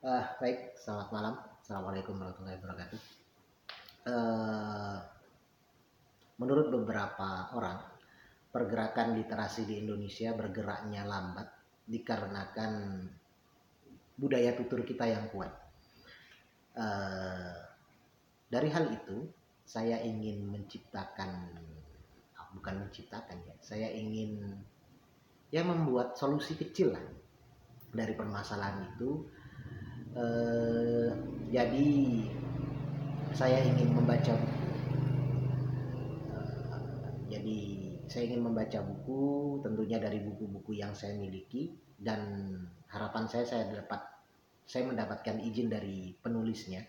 Uh, baik, selamat malam. Assalamualaikum warahmatullahi wabarakatuh. Uh, menurut beberapa orang, pergerakan literasi di Indonesia bergeraknya lambat dikarenakan budaya tutur kita yang kuat. Uh, dari hal itu, saya ingin menciptakan, bukan menciptakan ya, saya ingin ya membuat solusi kecil lah dari permasalahan itu eh, jadi saya ingin membaca buku. Eh, jadi saya ingin membaca buku tentunya dari buku-buku yang saya miliki dan harapan saya saya dapat saya mendapatkan izin dari penulisnya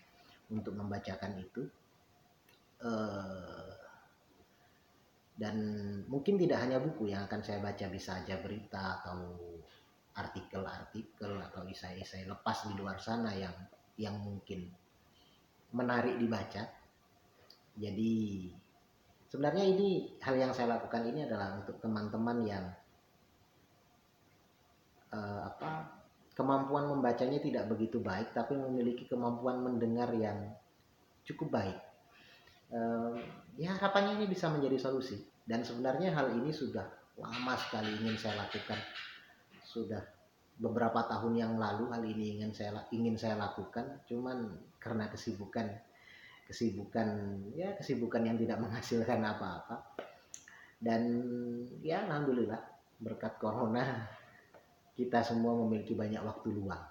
untuk membacakan itu. Eh, dan mungkin tidak hanya buku yang akan saya baca bisa saja berita atau artikel-artikel atau isai-isai lepas di luar sana yang yang mungkin menarik dibaca. Jadi sebenarnya ini hal yang saya lakukan ini adalah untuk teman-teman yang uh, apa kemampuan membacanya tidak begitu baik tapi memiliki kemampuan mendengar yang cukup baik. Uh, ya harapannya ini bisa menjadi solusi dan sebenarnya hal ini sudah lama sekali ingin saya lakukan sudah beberapa tahun yang lalu hal ini ingin saya ingin saya lakukan. Cuman karena kesibukan kesibukan ya kesibukan yang tidak menghasilkan apa-apa. Dan ya alhamdulillah berkat corona kita semua memiliki banyak waktu luang.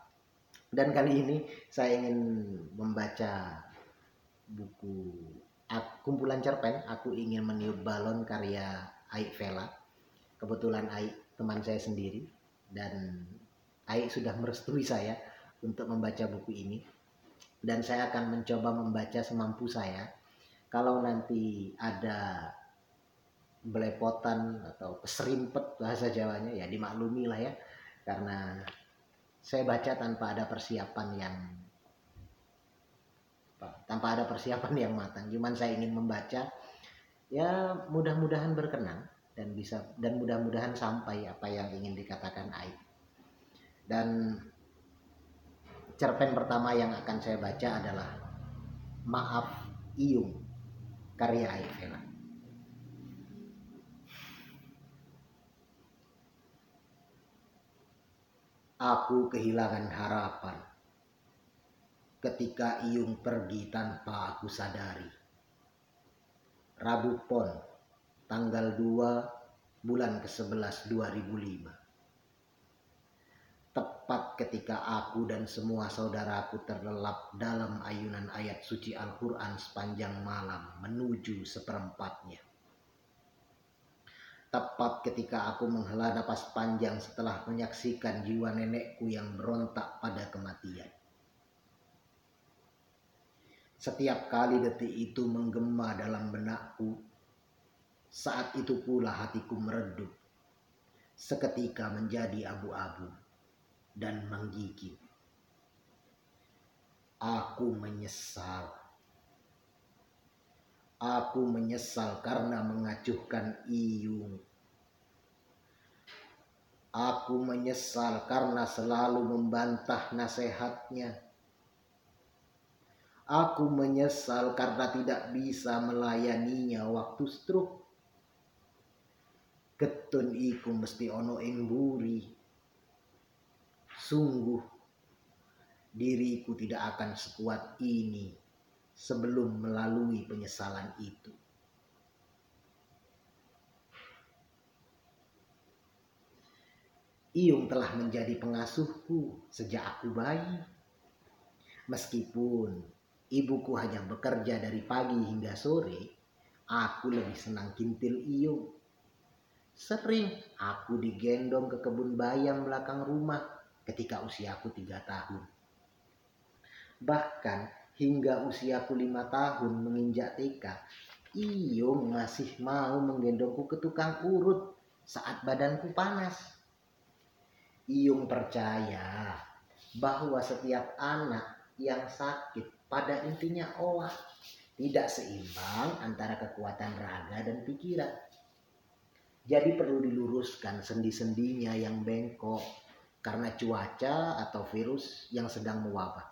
Dan kali ini saya ingin membaca buku kumpulan cerpen. Aku ingin meniup balon karya Aik Vela. Kebetulan Aik teman saya sendiri dan Aik sudah merestui saya untuk membaca buku ini. Dan saya akan mencoba membaca semampu saya. Kalau nanti ada belepotan atau keserimpet bahasa Jawanya ya dimaklumi lah ya. Karena saya baca tanpa ada persiapan yang tanpa ada persiapan yang matang. Cuman saya ingin membaca. Ya mudah-mudahan berkenan dan bisa dan mudah-mudahan sampai apa yang ingin dikatakan Aib. Dan cerpen pertama yang akan saya baca adalah Maaf Iyung karya Aib Vela. Aku kehilangan harapan ketika Iyung pergi tanpa aku sadari. Rabu Pon, tanggal 2 bulan ke-11 2005. Tepat ketika aku dan semua saudaraku terlelap dalam ayunan ayat suci Al-Quran sepanjang malam menuju seperempatnya. Tepat ketika aku menghela napas panjang setelah menyaksikan jiwa nenekku yang berontak pada kematian setiap kali detik itu menggema dalam benakku, saat itu pula hatiku meredup, seketika menjadi abu-abu dan menggigit. Aku menyesal. Aku menyesal karena mengacuhkan Iyung. Aku menyesal karena selalu membantah nasihatnya Aku menyesal karena tidak bisa melayaninya waktu stroke. Ketun iku mesti ono ing buri. Sungguh diriku tidak akan sekuat ini sebelum melalui penyesalan itu. Iyung telah menjadi pengasuhku sejak aku bayi. Meskipun ibuku hanya bekerja dari pagi hingga sore, aku lebih senang kintil iyung. Sering aku digendong ke kebun bayam belakang rumah ketika usiaku tiga tahun. Bahkan hingga usiaku lima tahun menginjak TK, Iyung masih mau menggendongku ke tukang urut saat badanku panas. Iyung percaya bahwa setiap anak yang sakit pada intinya olah tidak seimbang antara kekuatan raga dan pikiran. Jadi perlu diluruskan sendi-sendinya yang bengkok karena cuaca atau virus yang sedang mewabah.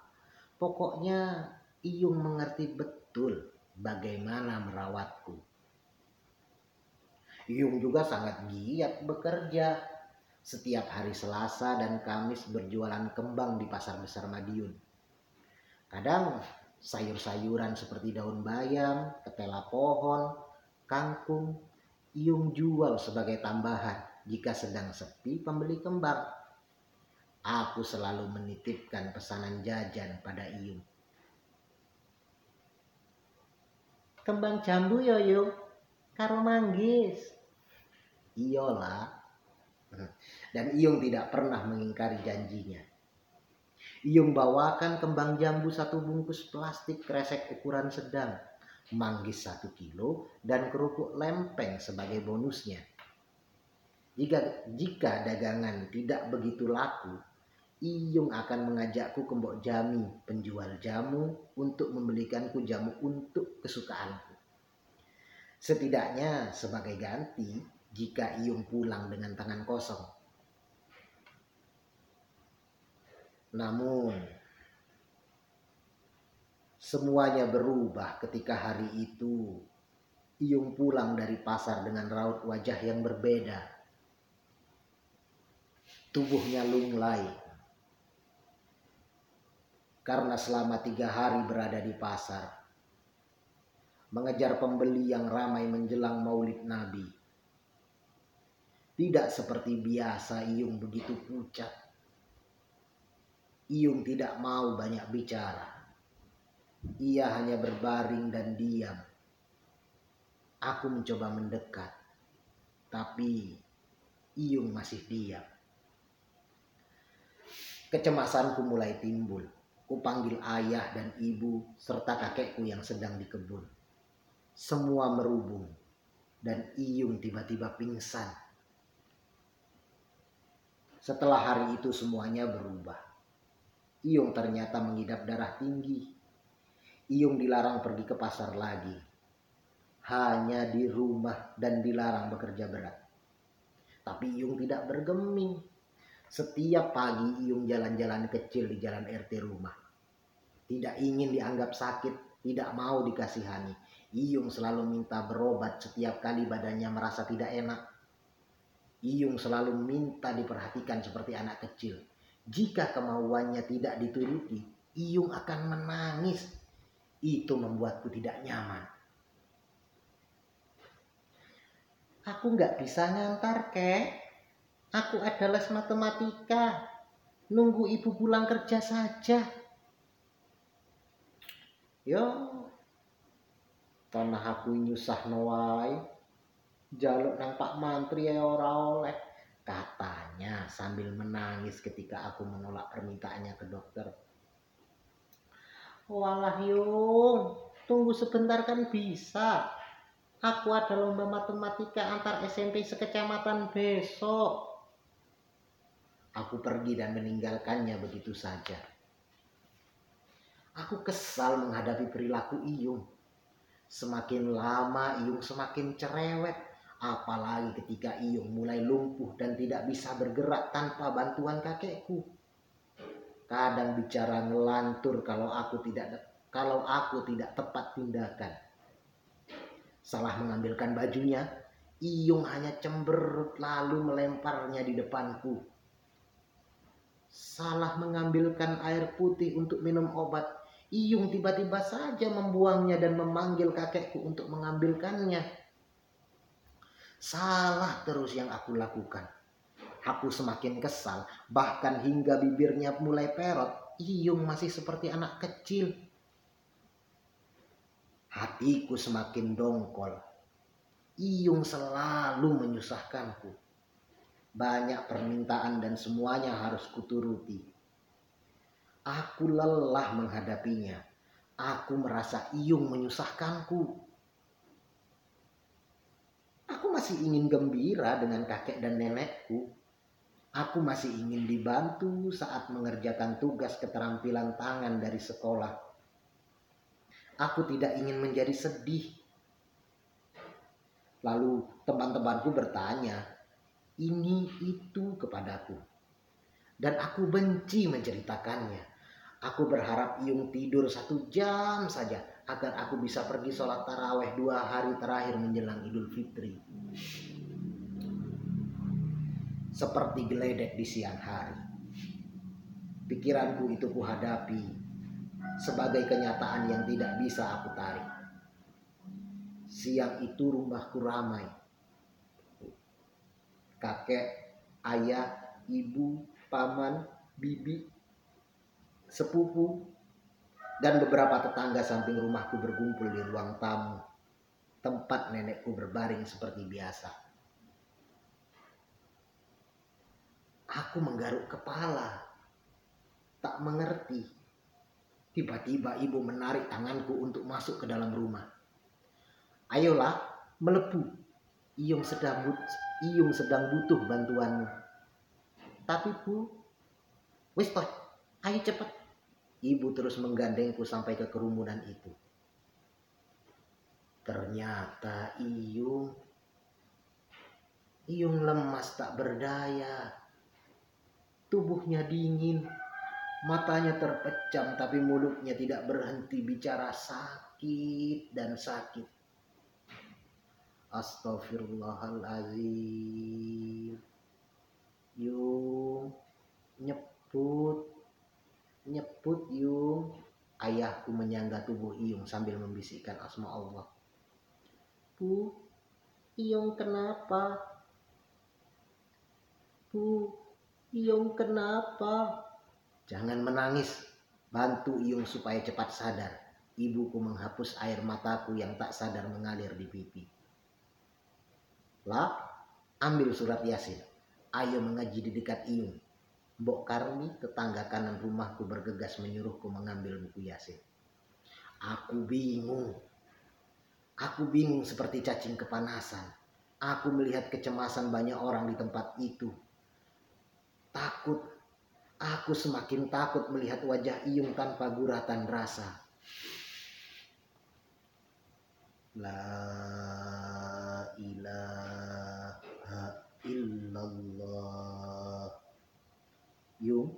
Pokoknya Iyung mengerti betul bagaimana merawatku. Iyung juga sangat giat bekerja. Setiap hari Selasa dan Kamis berjualan kembang di pasar besar Madiun. Kadang sayur-sayuran seperti daun bayam, ketela pohon, kangkung, Iyung jual sebagai tambahan jika sedang sepi pembeli kembang. Aku selalu menitipkan pesanan jajan pada Iyung. Kembang jambu yo yo, karo manggis. Iyalah. Dan Iyung tidak pernah mengingkari janjinya. Iyung bawakan kembang jambu satu bungkus plastik kresek ukuran sedang manggis satu kilo, dan kerupuk lempeng sebagai bonusnya. Jika, jika dagangan tidak begitu laku, Iyung akan mengajakku ke Mbok Jami, penjual jamu, untuk membelikanku jamu untuk kesukaanku. Setidaknya sebagai ganti jika Iyung pulang dengan tangan kosong. Namun, Semuanya berubah ketika hari itu Iyung pulang dari pasar dengan raut wajah yang berbeda. Tubuhnya lunglai. Karena selama tiga hari berada di pasar. Mengejar pembeli yang ramai menjelang maulid Nabi. Tidak seperti biasa Iyung begitu pucat. Iyung tidak mau banyak bicara ia hanya berbaring dan diam. Aku mencoba mendekat, tapi Iyung masih diam. Kecemasanku mulai timbul. Kupanggil ayah dan ibu serta kakekku yang sedang di kebun. Semua merubung dan Iyung tiba-tiba pingsan. Setelah hari itu semuanya berubah. Iyung ternyata mengidap darah tinggi Iyung dilarang pergi ke pasar lagi. Hanya di rumah dan dilarang bekerja berat. Tapi Iyung tidak bergeming. Setiap pagi Iyung jalan-jalan kecil di jalan RT rumah. Tidak ingin dianggap sakit, tidak mau dikasihani. Iyung selalu minta berobat setiap kali badannya merasa tidak enak. Iyung selalu minta diperhatikan seperti anak kecil. Jika kemauannya tidak dituruti, Iyung akan menangis itu membuatku tidak nyaman. Aku nggak bisa ngantar, kek. Aku ada les matematika. Nunggu ibu pulang kerja saja. Yo, tanah aku nyusah noai. Jaluk nang Pak Mantri ya ora oleh. Katanya sambil menangis ketika aku menolak permintaannya ke dokter. Walah Yung, tunggu sebentar kan bisa. Aku ada lomba matematika antar SMP sekecamatan besok. Aku pergi dan meninggalkannya begitu saja. Aku kesal menghadapi perilaku Iyung. Semakin lama Iyung semakin cerewet. Apalagi ketika Iyung mulai lumpuh dan tidak bisa bergerak tanpa bantuan kakekku. Kadang bicara ngelantur kalau aku tidak kalau aku tidak tepat tindakan. Salah mengambilkan bajunya, Iyung hanya cemberut lalu melemparnya di depanku. Salah mengambilkan air putih untuk minum obat, Iyung tiba-tiba saja membuangnya dan memanggil kakekku untuk mengambilkannya. Salah terus yang aku lakukan. Aku semakin kesal, bahkan hingga bibirnya mulai perot. Iyung masih seperti anak kecil. Hatiku semakin dongkol. Iyung selalu menyusahkanku. Banyak permintaan dan semuanya harus kuturuti. Aku lelah menghadapinya. Aku merasa Iyung menyusahkanku. Aku masih ingin gembira dengan kakek dan nenekku. Aku masih ingin dibantu saat mengerjakan tugas keterampilan tangan dari sekolah. Aku tidak ingin menjadi sedih. Lalu teman-temanku bertanya, ini itu kepadaku. Dan aku benci menceritakannya. Aku berharap Iyung tidur satu jam saja agar aku bisa pergi sholat taraweh dua hari terakhir menjelang Idul Fitri. Seperti geledek di siang hari. Pikiranku itu kuhadapi sebagai kenyataan yang tidak bisa aku tarik. Siang itu rumahku ramai. Kakek, ayah, ibu, paman, bibi, sepupu, dan beberapa tetangga samping rumahku berkumpul di ruang tamu, tempat nenekku berbaring seperti biasa. Aku menggaruk kepala, tak mengerti. Tiba-tiba ibu menarik tanganku untuk masuk ke dalam rumah. Ayolah, melebu. Iyung sedang, Iyung sedang butuh bantuanmu. Tapi bu, wis toh, ayo cepat. Ibu terus menggandengku sampai ke kerumunan itu. Ternyata Iyung, Iyung lemas tak berdaya. Tubuhnya dingin, matanya terpecam tapi mulutnya tidak berhenti bicara sakit dan sakit. Astaghfirullahalazim. Yung nyebut nyebut Yung ayahku menyangga tubuh Iyung sambil membisikkan asma Allah. Bu, Iyung kenapa? Bu, Iyung kenapa? Jangan menangis. Bantu Iyung supaya cepat sadar. Ibuku menghapus air mataku yang tak sadar mengalir di pipi. Lah, ambil surat Yasin. Ayo mengaji di dekat Iyung. Mbok Karmi, tetangga kanan rumahku bergegas menyuruhku mengambil buku Yasin. Aku bingung. Aku bingung seperti cacing kepanasan. Aku melihat kecemasan banyak orang di tempat itu. Takut. Aku semakin takut melihat wajah Iyung tanpa guratan rasa. La ilaha illallah. Yung,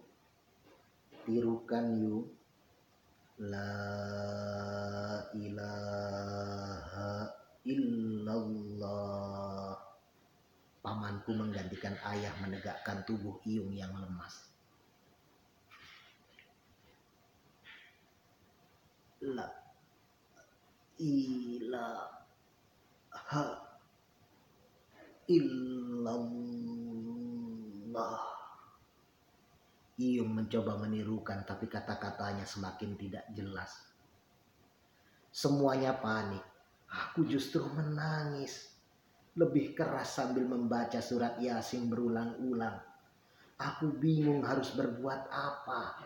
tirukan yung. La ilaha illallah. Pamanku menggantikan ayah menegakkan tubuh Iyung yang lemas. La ilaha illallah. Iyung mencoba menirukan tapi kata-katanya semakin tidak jelas. Semuanya panik. Aku justru menangis. Lebih keras sambil membaca surat Yasin berulang-ulang. Aku bingung harus berbuat apa.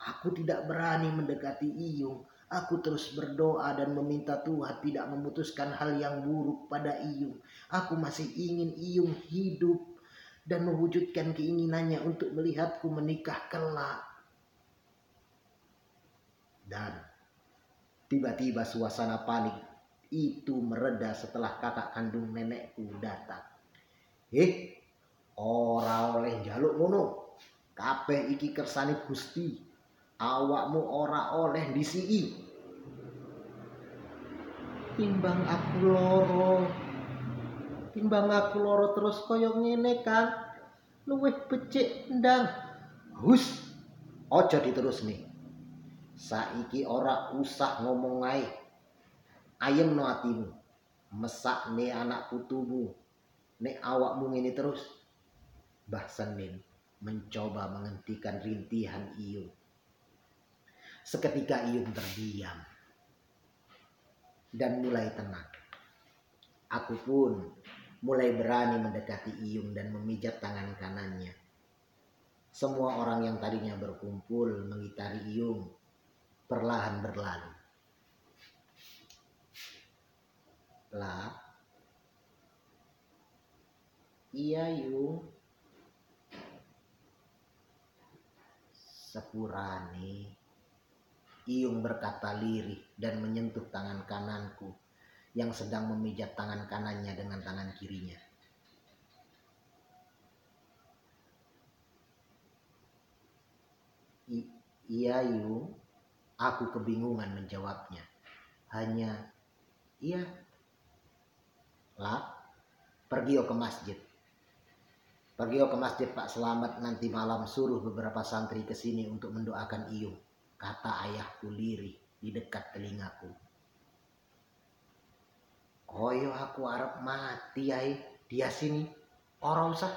Aku tidak berani mendekati Iyung. Aku terus berdoa dan meminta Tuhan tidak memutuskan hal yang buruk pada Iyung. Aku masih ingin Iyung hidup dan mewujudkan keinginannya untuk melihatku menikah kelak. Dan tiba-tiba suasana panik itu mereda setelah kakak kandung nenekku datang. Eh, ora oleh jaluk ngono. Kabeh iki kersane Gusti. Awakmu ora oleh disii timbang aku loro. Timbang aku loro terus koyo ngene kan luwih becik ndang. Hus ojo diterus nih saiki ora usah ngomong ae ayem no atimu mesak nih anak putumu nek awakmu ngene terus Mbah Senin mencoba menghentikan rintihan Iyung Seketika Iyung terdiam dan mulai tenang. Aku pun mulai berani mendekati Iyung dan memijat tangan kanannya. Semua orang yang tadinya berkumpul mengitari Iyung perlahan berlalu. Lah, iya Yung, sepurane Iyung berkata lirih dan menyentuh tangan kananku yang sedang memijat tangan kanannya dengan tangan kirinya. Iya Yung, aku kebingungan menjawabnya. Hanya, iya. Lah, pergi ke masjid. Pergi ke masjid Pak Selamat nanti malam suruh beberapa santri ke sini untuk mendoakan Iyung. Kata ayahku lirih di dekat telingaku. Koyo aku harap mati ay dia sini. Orang usah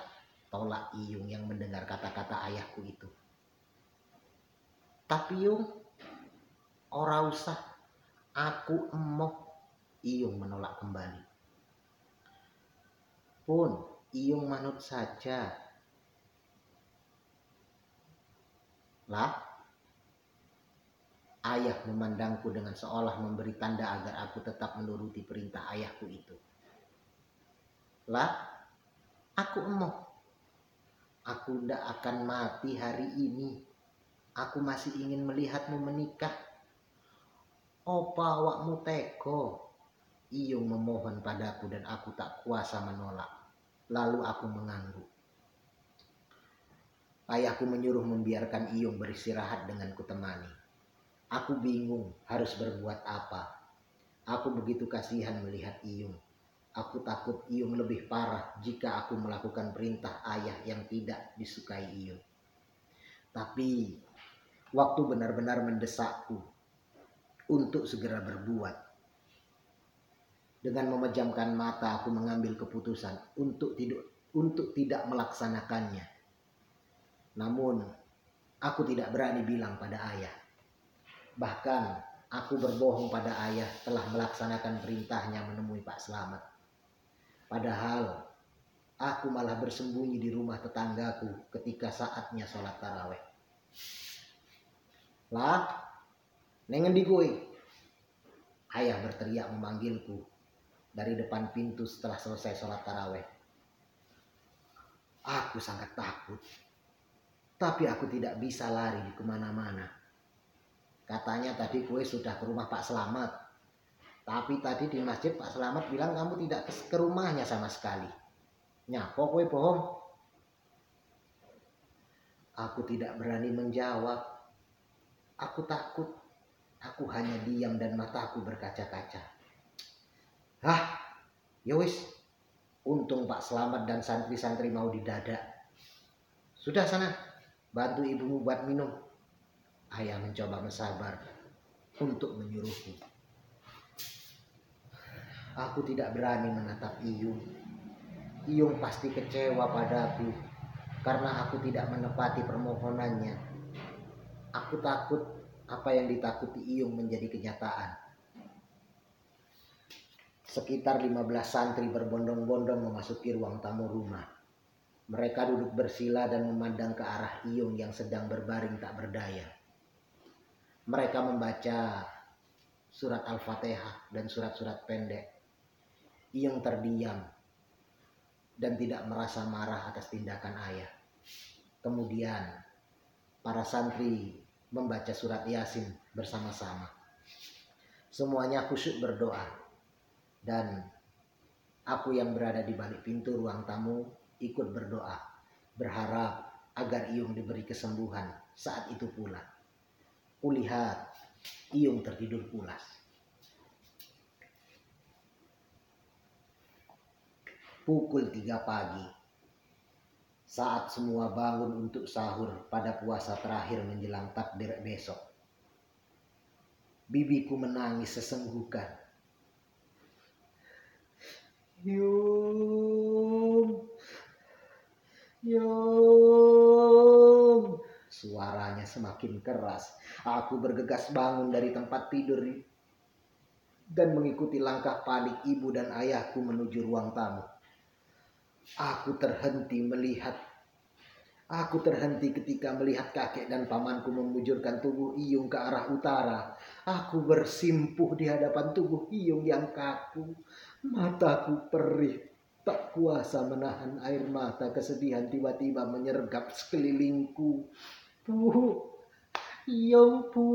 tolak Iyung yang mendengar kata-kata ayahku itu. Tapi Yung, orang usah aku emoh Iyung menolak kembali. Pun Iyung manut saja. Lah, ayah memandangku dengan seolah memberi tanda agar aku tetap menuruti perintah ayahku itu. Lah, aku emoh. Aku tidak akan mati hari ini. Aku masih ingin melihatmu menikah. Opa awakmu teko. Iyung memohon padaku dan aku tak kuasa menolak. Lalu aku mengangguk. Ayahku menyuruh membiarkan Iyung beristirahat dengan kutemani. Aku bingung harus berbuat apa. Aku begitu kasihan melihat Iyung. Aku takut Iyung lebih parah jika aku melakukan perintah ayah yang tidak disukai Iyung. Tapi waktu benar-benar mendesakku untuk segera berbuat dengan memejamkan mata aku mengambil keputusan untuk tidak untuk tidak melaksanakannya. Namun aku tidak berani bilang pada ayah. Bahkan aku berbohong pada ayah telah melaksanakan perintahnya menemui Pak Selamat. Padahal aku malah bersembunyi di rumah tetanggaku ketika saatnya sholat taraweh. Lah, nengen di gue. Ayah berteriak memanggilku dari depan pintu setelah selesai sholat taraweh. Aku sangat takut. Tapi aku tidak bisa lari ke mana-mana. Katanya tadi kue sudah ke rumah Pak Selamat. Tapi tadi di masjid Pak Selamat bilang kamu tidak ke rumahnya sama sekali. Nyapa kue bohong? Aku tidak berani menjawab. Aku takut. Aku hanya diam dan mataku berkaca-kaca. Hah, ya wis. Untung Pak Selamat dan santri-santri mau didada. Sudah sana, bantu ibumu buat minum. Ayah mencoba mensabar untuk menyuruhku. Aku tidak berani menatap Iyung. Iyung pasti kecewa padaku karena aku tidak menepati permohonannya. Aku takut apa yang ditakuti Iyung menjadi kenyataan. Sekitar 15 santri berbondong-bondong memasuki ruang tamu rumah. Mereka duduk bersila dan memandang ke arah Iyung yang sedang berbaring tak berdaya. Mereka membaca surat Al-Fatihah dan surat-surat pendek. Iyung terdiam dan tidak merasa marah atas tindakan ayah. Kemudian para santri membaca surat Yasin bersama-sama. Semuanya khusyuk berdoa dan aku yang berada di balik pintu ruang tamu ikut berdoa, berharap agar Iyung diberi kesembuhan saat itu pula. Kulihat Iyung tertidur pulas. Pukul tiga pagi, saat semua bangun untuk sahur pada puasa terakhir menjelang takdir besok. Bibiku menangis sesenggukan Yung. Yung. Suaranya semakin keras. Aku bergegas bangun dari tempat tidur dan mengikuti langkah panik ibu dan ayahku menuju ruang tamu. Aku terhenti melihat Aku terhenti ketika melihat kakek dan pamanku memujurkan tubuh Iyung ke arah utara. Aku bersimpuh di hadapan tubuh Iyung yang kaku. Mataku perih, tak kuasa menahan air mata kesedihan tiba-tiba menyergap sekelilingku. Bu, iyong bu.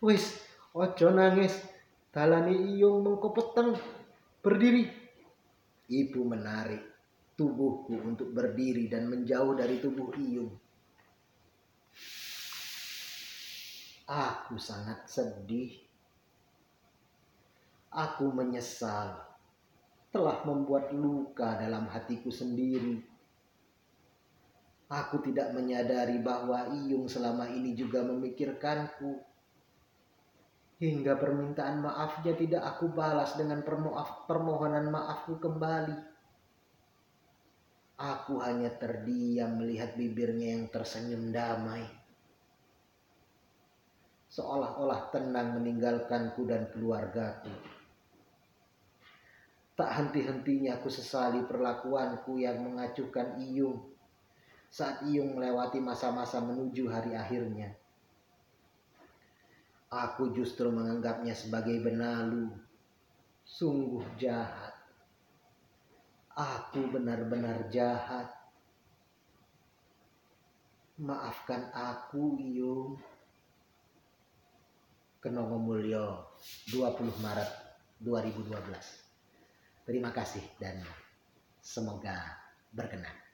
Wis, ojo nangis. Talani iyong mengkopeteng. Berdiri. Ibu menarik tubuhku untuk berdiri dan menjauh dari tubuh iyong. Aku sangat sedih. Aku menyesal telah membuat luka dalam hatiku sendiri. Aku tidak menyadari bahwa Iyung selama ini juga memikirkanku. Hingga permintaan maafnya tidak aku balas dengan permohonan maafku kembali. Aku hanya terdiam melihat bibirnya yang tersenyum damai. Seolah-olah tenang meninggalkanku dan keluargaku. Tak henti-hentinya aku sesali perlakuanku yang mengacuhkan Iyung saat Iyung melewati masa-masa menuju hari akhirnya. Aku justru menganggapnya sebagai benalu. Sungguh jahat. Aku benar-benar jahat. Maafkan aku, Iyung. Kenongo Mulyo, 20 Maret 2012. Terima kasih dan semoga berkenan.